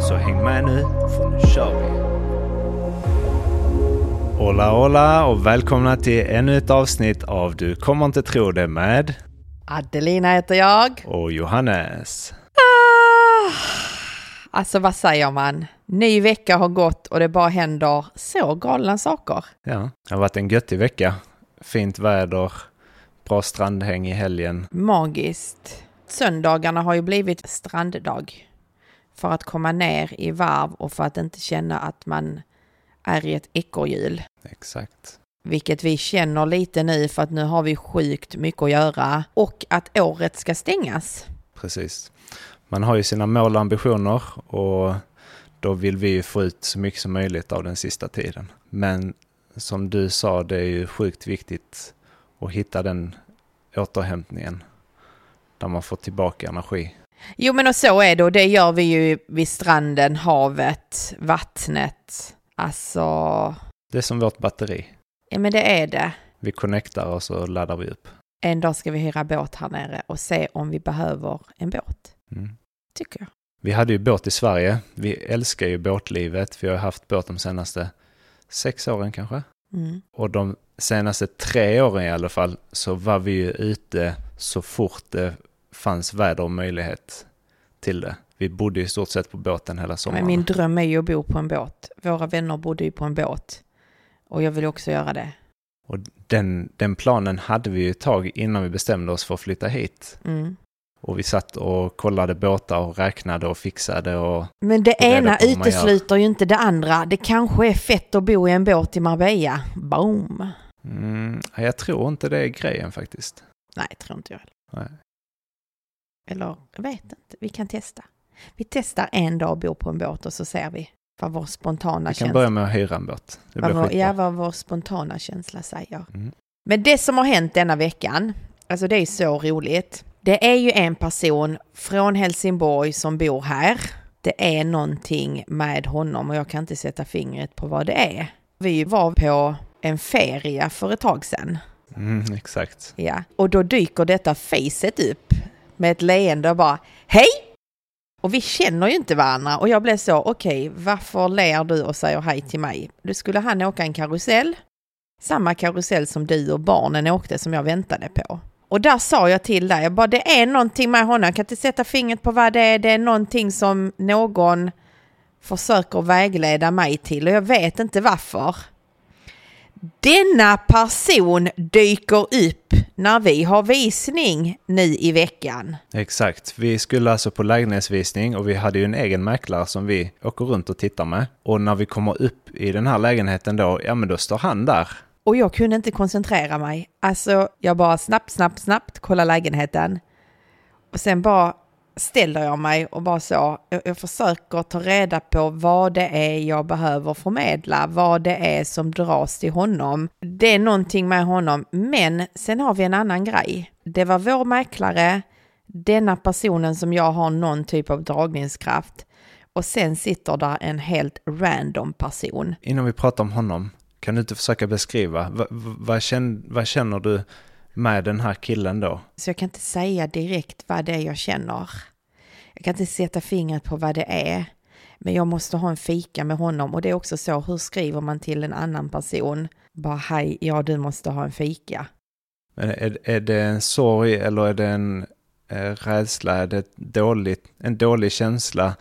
Så häng med nu, för nu kör vi! Hola hola och välkomna till ännu ett avsnitt av Du kommer inte tro det med Adelina heter jag. och Johannes. Ah, alltså vad säger man? Ny vecka har gått och det bara händer så galna saker. Ja, det har varit en göttig vecka. Fint väder, bra strandhäng i helgen. Magiskt. Söndagarna har ju blivit stranddag. För att komma ner i varv och för att inte känna att man är i ett ekorrhjul. Exakt. Vilket vi känner lite nu för att nu har vi sjukt mycket att göra och att året ska stängas. Precis. Man har ju sina mål och ambitioner och då vill vi ju få ut så mycket som möjligt av den sista tiden. Men som du sa, det är ju sjukt viktigt att hitta den återhämtningen där man får tillbaka energi. Jo men och så är det och det gör vi ju vid stranden, havet, vattnet. Alltså, Det är som vårt batteri. ja men det är det. Vi connectar och så laddar vi upp. En dag ska vi hyra båt här nere och se om vi behöver en båt. Mm. Tycker jag. Vi hade ju båt i Sverige. Vi älskar ju båtlivet. Vi har haft båt de senaste sex åren kanske. Mm. Och de senaste tre åren i alla fall så var vi ju ute så fort det fanns väder och möjlighet till det. Vi bodde i stort sett på båten hela sommaren. Men min dröm är ju att bo på en båt. Våra vänner bodde ju på en båt. Och jag vill också göra det. Och den, den planen hade vi ju ett tag innan vi bestämde oss för att flytta hit. Mm. Och vi satt och kollade båtar och räknade och fixade och Men det ena utesluter ju inte det andra. Det kanske är fett att bo i en båt i Marbella. Boom! mm, jag tror inte det är grejen faktiskt. Nej, tror inte jag heller. Nej. Eller, jag vet inte. Vi kan testa. Vi testar en dag att bo på en båt och så ser vi vad vår spontana Vi kan känsla... börja med att hyra en båt. Det vad vår, ja, vad vår spontana känsla säger. Mm. Men det som har hänt denna veckan, alltså det är så roligt. Det är ju en person från Helsingborg som bor här. Det är någonting med honom och jag kan inte sätta fingret på vad det är. Vi var på en ferie för ett tag sedan. Mm, exakt. Ja, och då dyker detta facet upp med ett leende och bara Hej! Och vi känner ju inte varandra och jag blev så okej, varför ler du och säger hej till mig? Då skulle han åka en karusell, samma karusell som du och barnen åkte som jag väntade på. Och där sa jag till dig, jag bara det är någonting med honom, jag kan inte sätta fingret på vad det är, det är någonting som någon försöker vägleda mig till och jag vet inte varför. Denna person dyker upp när vi har visning nu i veckan. Exakt. Vi skulle alltså på lägenhetsvisning och vi hade ju en egen mäklare som vi åker runt och tittar med. Och när vi kommer upp i den här lägenheten då, ja men då står han där. Och jag kunde inte koncentrera mig. Alltså, jag bara snabbt, snabbt, snabbt kolla lägenheten. Och sen bara ställer jag mig och bara så, jag, jag försöker ta reda på vad det är jag behöver förmedla, vad det är som dras till honom. Det är någonting med honom, men sen har vi en annan grej. Det var vår mäklare, denna personen som jag har någon typ av dragningskraft och sen sitter där en helt random person. Innan vi pratar om honom, kan du inte försöka beskriva, vad, vad, känner, vad känner du med den här killen då? Så jag kan inte säga direkt vad det är jag känner. Jag kan inte sätta fingret på vad det är. Men jag måste ha en fika med honom och det är också så, hur skriver man till en annan person? Bara hej, ja du måste ha en fika. Men Är, är det en sorg eller är det en eh, rädsla? Är det dåligt, en dålig känsla?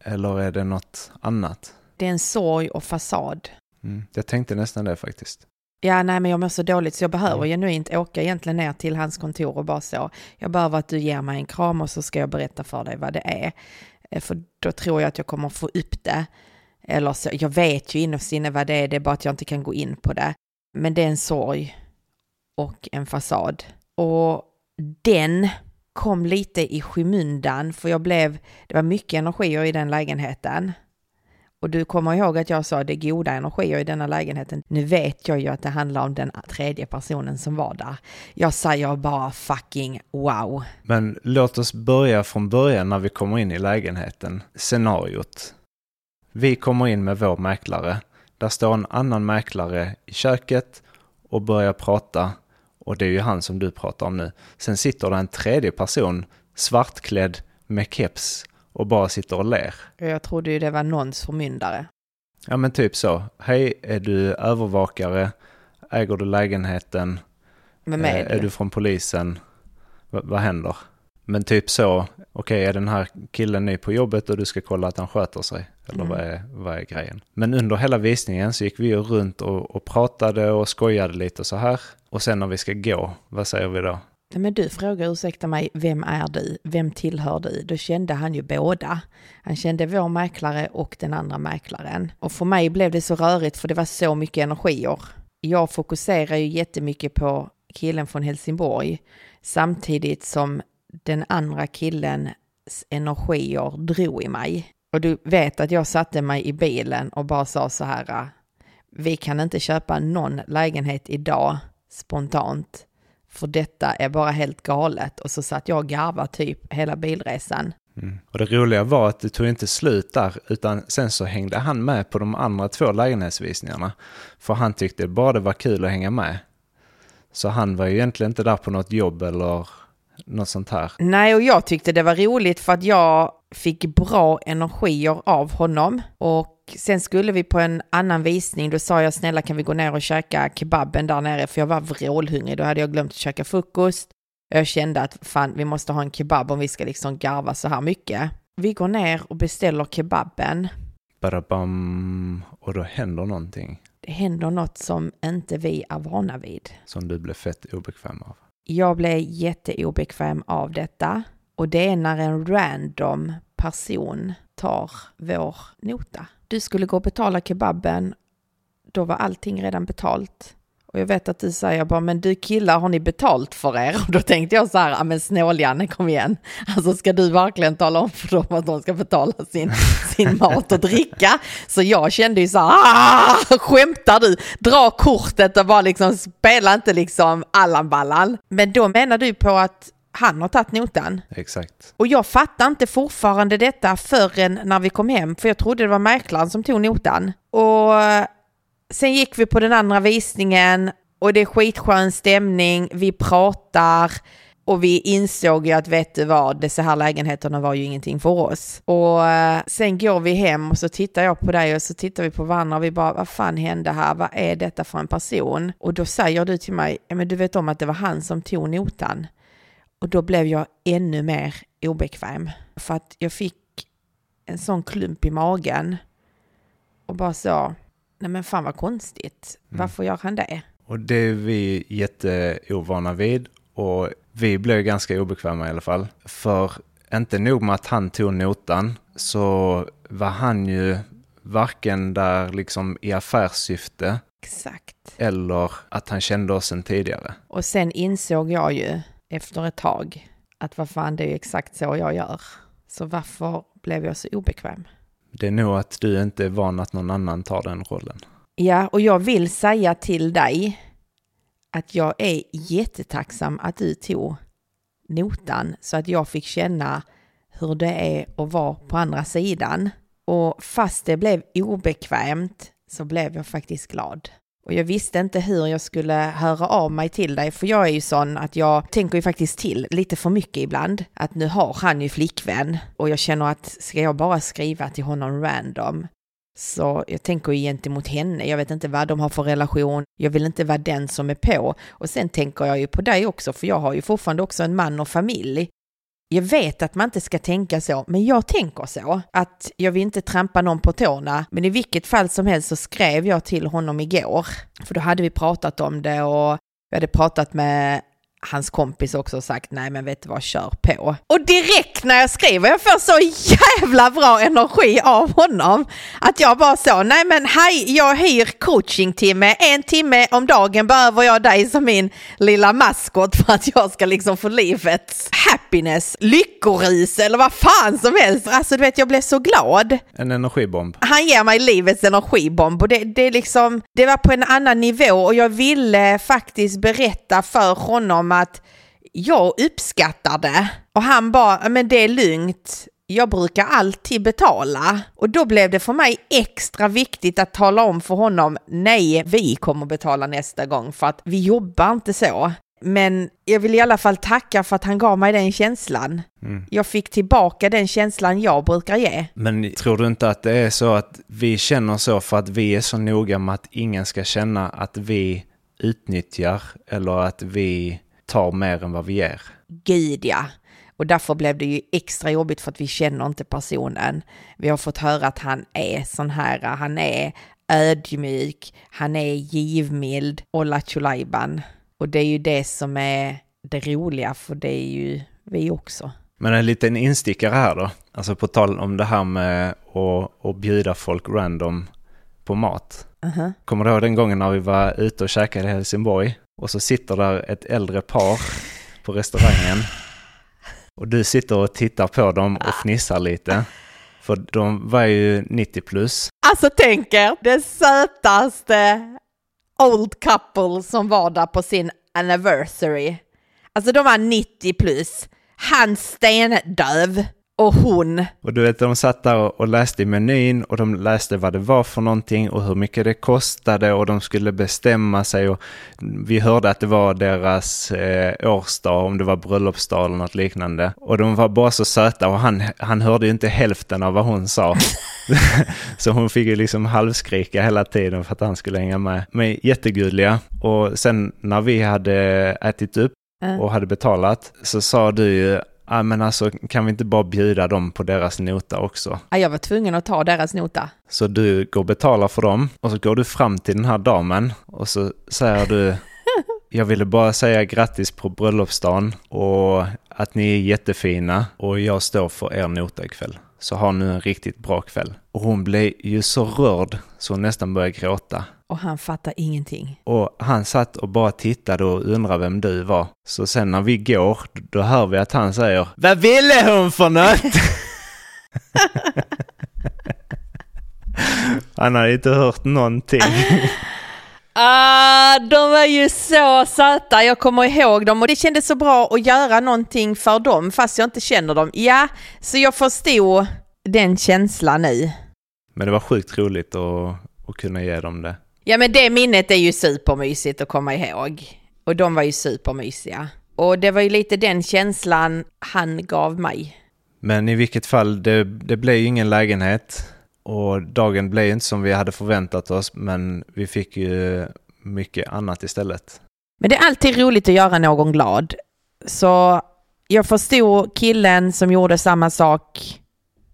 Eller är det något annat? Det är en sorg och fasad. Mm. Jag tänkte nästan det faktiskt. Ja, nej, men jag mår så dåligt så jag behöver Mm. genuint åka egentligen ner till hans kontor och bara så. Jag behöver att du ger mig en kram och så ska jag berätta för dig vad det är. Eh, För då tror jag att jag kommer få upp det. Eller så, jag vet ju innerst inne vad det är, det är bara att jag inte kan gå in på det. Men det är en sorg och en fasad. Och den kom lite i skymundan för jag blev, det var mycket energier i den lägenheten. Och du kommer ihåg att jag sa det goda energier i denna lägenheten. Nu vet jag ju att det handlar om den tredje personen som var där. Jag säger bara fucking wow. Men låt oss börja från början när vi kommer in i lägenheten. Scenariot. Vi kommer in med vår mäklare. Där står en annan mäklare i köket och börjar prata. Och det är ju han som du pratar om nu. Sen sitter det en tredje person, svartklädd med keps och bara sitter och ler. Jag trodde ju det var någons förmyndare. Ja men typ så. Hej, är du övervakare? Äger du lägenheten? Med mig. Eh, är du från polisen? V vad händer? Men typ så, okej okay, är den här killen ny på jobbet och du ska kolla att han sköter sig? Eller mm. vad, är, vad är grejen? Men under hela visningen så gick vi ju runt och, och pratade och skojade lite så här. Och sen när vi ska gå, vad säger vi då? Men du frågar, ursäkta mig, vem är du? Vem tillhör du? Då kände han ju båda. Han kände vår mäklare och den andra mäklaren. Och för mig blev det så rörigt för det var så mycket energier. Jag fokuserar ju jättemycket på killen från Helsingborg samtidigt som den andra killens energier drog i mig. Och du vet att jag satte mig i bilen och bara sa så här, vi kan inte köpa någon lägenhet idag spontant för detta är bara helt galet. Och så satt jag och garvade typ hela bilresan. Mm. Och det roliga var att det tog inte slut där, utan sen så hängde han med på de andra två lägenhetsvisningarna. För han tyckte bara det var kul att hänga med. Så han var ju egentligen inte där på något jobb eller något sånt här. Nej, och jag tyckte det var roligt för att jag fick bra energier av honom. Och sen skulle vi på en annan visning, då sa jag snälla kan vi gå ner och käka kebaben där nere, för jag var vrålhungrig, då hade jag glömt att käka frukost. Jag kände att fan, vi måste ha en kebab om vi ska liksom garva så här mycket. Vi går ner och beställer kebaben. Badabam, och då händer någonting. Det händer något som inte vi är vana vid. Som du blev fett obekväm av. Jag blev jätteobekväm av detta. Och det är när en random person tar vår nota. Du skulle gå och betala kebaben, då var allting redan betalt. Och jag vet att du säger bara, men du killar, har ni betalt för er? Och då tänkte jag så här, ja men snål kom igen. Alltså ska du verkligen tala om för dem att de ska betala sin, sin mat och dricka? Så jag kände ju så här, ah, skämtar du? Dra kortet och bara liksom spela inte liksom Allan Ballan. Men då menar du på att han har tagit notan. Exakt. Och jag fattar inte fortfarande detta förrän när vi kom hem, för jag trodde det var mäklaren som tog notan. Och sen gick vi på den andra visningen och det är skitskön stämning, vi pratar och vi insåg ju att vet du vad, dessa här lägenheterna var ju ingenting för oss. Och eh, sen går vi hem och så tittar jag på dig och så tittar vi på varandra och vi bara, vad fan hände här? Vad är detta för en person? Och då säger du till mig, ja men du vet om att det var han som tog notan. Och då blev jag ännu mer obekväm. För att jag fick en sån klump i magen. Och bara så, nej men fan vad konstigt. Mm. Varför gör han det? Och det är vi jätteovana vid. Och vi blev ganska obekväma i alla fall. För inte nog med att han tog notan så var han ju varken där liksom i affärssyfte. Exakt. Eller att han kände oss sen tidigare. Och sen insåg jag ju efter ett tag att vad fan, det är exakt så jag gör. Så varför blev jag så obekväm? Det är nog att du inte är van att någon annan tar den rollen. Ja, och jag vill säga till dig att jag är jättetacksam att du tog notan så att jag fick känna hur det är att vara på andra sidan. Och fast det blev obekvämt så blev jag faktiskt glad. Och jag visste inte hur jag skulle höra av mig till dig, för jag är ju sån att jag tänker ju faktiskt till lite för mycket ibland. Att nu har han ju flickvän och jag känner att ska jag bara skriva till honom random så jag tänker ju gentemot henne, jag vet inte vad de har för relation, jag vill inte vara den som är på. Och sen tänker jag ju på dig också, för jag har ju fortfarande också en man och familj. Jag vet att man inte ska tänka så, men jag tänker så. Att jag vill inte trampa någon på tårna. Men i vilket fall som helst så skrev jag till honom igår. För då hade vi pratat om det och vi hade pratat med hans kompis också sagt nej men vet du vad, kör på. Och direkt när jag skriver, jag får så jävla bra energi av honom. Att jag bara så, nej men hej, jag hyr coachingtimme, en timme om dagen behöver jag dig som min lilla maskot för att jag ska liksom få livets happiness, lyckorus eller vad fan som helst. Alltså du vet, jag blev så glad. En energibomb. Han ger mig livets energibomb och det, det, liksom, det var på en annan nivå och jag ville faktiskt berätta för honom att jag uppskattar det. Och han bara, men det är lugnt. Jag brukar alltid betala. Och då blev det för mig extra viktigt att tala om för honom, nej, vi kommer betala nästa gång för att vi jobbar inte så. Men jag vill i alla fall tacka för att han gav mig den känslan. Mm. Jag fick tillbaka den känslan jag brukar ge. Men tror du inte att det är så att vi känner så för att vi är så noga med att ingen ska känna att vi utnyttjar eller att vi tar mer än vad vi ger? Gud ja. Och därför blev det ju extra jobbigt för att vi känner inte personen. Vi har fått höra att han är sån här, han är ödmjuk, han är givmild och lattjolajban. Och det är ju det som är det roliga, för det är ju vi också. Men en liten instickare här då, alltså på tal om det här med att, att bjuda folk random på mat. Uh -huh. Kommer du ihåg den gången när vi var ute och käkade i Helsingborg? Och så sitter där ett äldre par på restaurangen. Och du sitter och tittar på dem och fnissar lite. För de var ju 90 plus. Alltså tänk er, det sötaste old couple som var där på sin anniversary. Alltså de var 90 plus. Han stendöv och hon. Och du vet, de satt där och läste i menyn och de läste vad det var för någonting och hur mycket det kostade och de skulle bestämma sig. Och vi hörde att det var deras eh, årsdag, om det var bröllopsdag eller något liknande. Och de var bara så söta och han, han hörde ju inte hälften av vad hon sa. så hon fick ju liksom halvskrika hela tiden för att han skulle hänga med. Men jättegulliga. Och sen när vi hade ätit upp och hade betalat så sa du ju Ja, men alltså kan vi inte bara bjuda dem på deras nota också? Ja, jag var tvungen att ta deras nota. Så du går och betalar för dem och så går du fram till den här damen och så säger du Jag ville bara säga grattis på bröllopsdagen och att ni är jättefina och jag står för er nota ikväll. Så ha nu en riktigt bra kväll. Och hon blev ju så rörd så hon nästan började gråta. Och han fattar ingenting. Och han satt och bara tittade och undrade vem du var. Så sen när vi går, då hör vi att han säger Vad ville hon för något? han har inte hört någonting. Ah, de var ju så söta, jag kommer ihåg dem och det kändes så bra att göra någonting för dem fast jag inte känner dem. Ja, så jag förstod den känslan nu. Men det var sjukt roligt att, att kunna ge dem det. Ja men det minnet är ju supermysigt att komma ihåg. Och de var ju supermysiga. Och det var ju lite den känslan han gav mig. Men i vilket fall, det, det blev ju ingen lägenhet. Och dagen blev inte som vi hade förväntat oss, men vi fick ju mycket annat istället. Men det är alltid roligt att göra någon glad. Så jag förstod killen som gjorde samma sak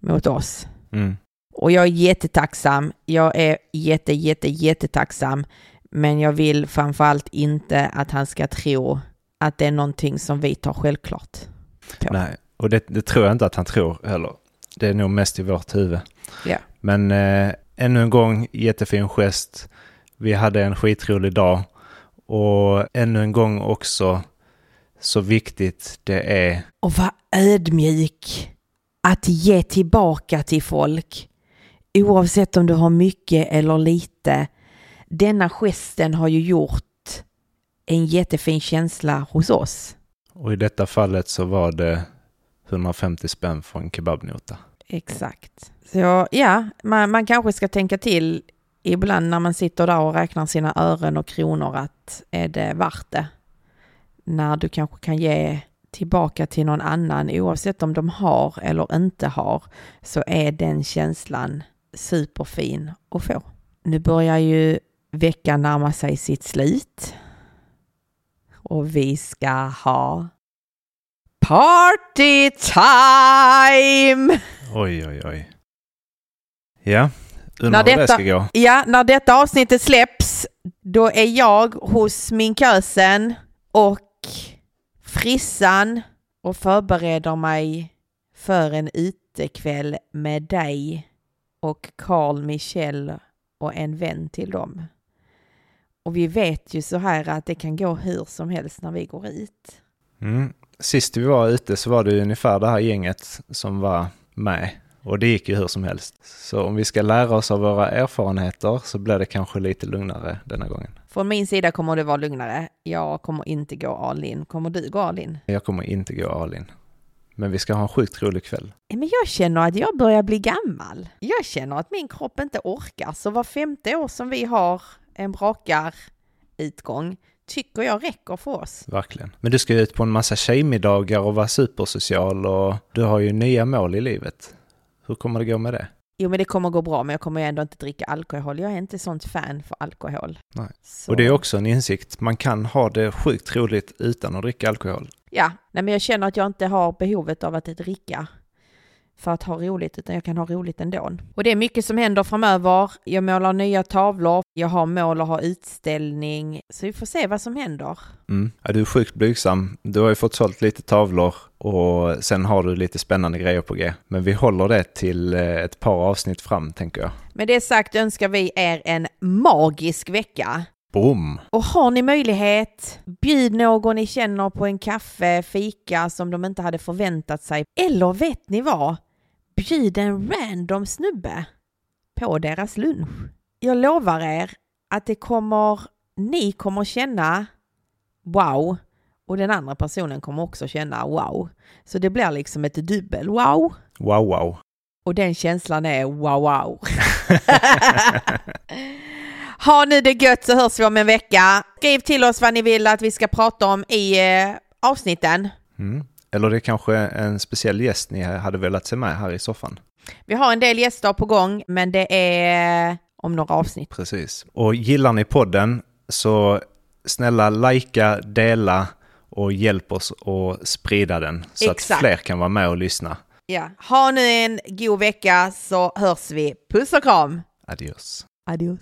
mot oss. Mm. Och jag är jättetacksam. Jag är jätte, jätte, jättetacksam. Men jag vill framförallt inte att han ska tro att det är någonting som vi tar självklart på. Nej, och det, det tror jag inte att han tror heller. Det är nog mest i vårt huvud. Ja. Men eh, ännu en gång, jättefin gest. Vi hade en skitrolig dag. Och ännu en gång också, så viktigt det är... Och vara ödmjuk. Att ge tillbaka till folk. Oavsett om du har mycket eller lite. Denna gesten har ju gjort en jättefin känsla hos oss. Och i detta fallet så var det 150 spänn för en kebabnota. Exakt. Så ja, man, man kanske ska tänka till ibland när man sitter där och räknar sina ören och kronor att är det värt det? När du kanske kan ge tillbaka till någon annan oavsett om de har eller inte har så är den känslan superfin att få. Nu börjar ju veckan närma sig sitt slut och vi ska ha party time! Oj, oj, oj. Ja, undrar hur det ska gå. Ja, när detta avsnittet släpps, då är jag hos min kösen och frissan och förbereder mig för en utekväll med dig och Carl Michel och en vän till dem. Och vi vet ju så här att det kan gå hur som helst när vi går ut. Mm. Sist vi var ute så var det ungefär det här gänget som var med. Och det gick ju hur som helst. Så om vi ska lära oss av våra erfarenheter så blir det kanske lite lugnare denna gången. Från min sida kommer det vara lugnare. Jag kommer inte gå all in. Kommer du gå all in? Jag kommer inte gå all in. Men vi ska ha en sjukt rolig kväll. Men jag känner att jag börjar bli gammal. Jag känner att min kropp inte orkar. Så var femte år som vi har en brakarutgång tycker jag räcker för oss. Verkligen. Men du ska ju ut på en massa tjejmiddagar och vara supersocial och du har ju nya mål i livet. Hur kommer det gå med det? Jo, men det kommer gå bra, men jag kommer ändå inte dricka alkohol. Jag är inte sånt fan för alkohol. Nej. Så... Och det är också en insikt. Man kan ha det sjukt roligt utan att dricka alkohol. Ja, nej, men jag känner att jag inte har behovet av att dricka för att ha roligt, utan jag kan ha roligt ändå. Och det är mycket som händer framöver. Jag målar nya tavlor, jag har mål att ha utställning, så vi får se vad som händer. Mm. Ja, du är sjukt blygsam. Du har ju fått sålt lite tavlor och sen har du lite spännande grejer på G. Men vi håller det till eh, ett par avsnitt fram, tänker jag. Med det sagt önskar vi er en magisk vecka. Boom! Och har ni möjlighet, bjud någon ni känner på en kaffe, fika som de inte hade förväntat sig. Eller vet ni vad? Bjud en random snubbe på deras lunch. Jag lovar er att det kommer, ni kommer känna wow och den andra personen kommer också känna wow. Så det blir liksom ett dubbel wow. Wow, wow. Och den känslan är wow, wow. ha nu det gött så hörs vi om en vecka. Skriv till oss vad ni vill att vi ska prata om i eh, avsnitten. Mm. Eller det är kanske en speciell gäst ni hade velat se med här i soffan. Vi har en del gäster på gång, men det är om några avsnitt. Precis. Och gillar ni podden så snälla likea, dela och hjälp oss att sprida den så Exakt. att fler kan vara med och lyssna. Ja. Ha nu en god vecka så hörs vi. Puss och kram! Adios. Adios.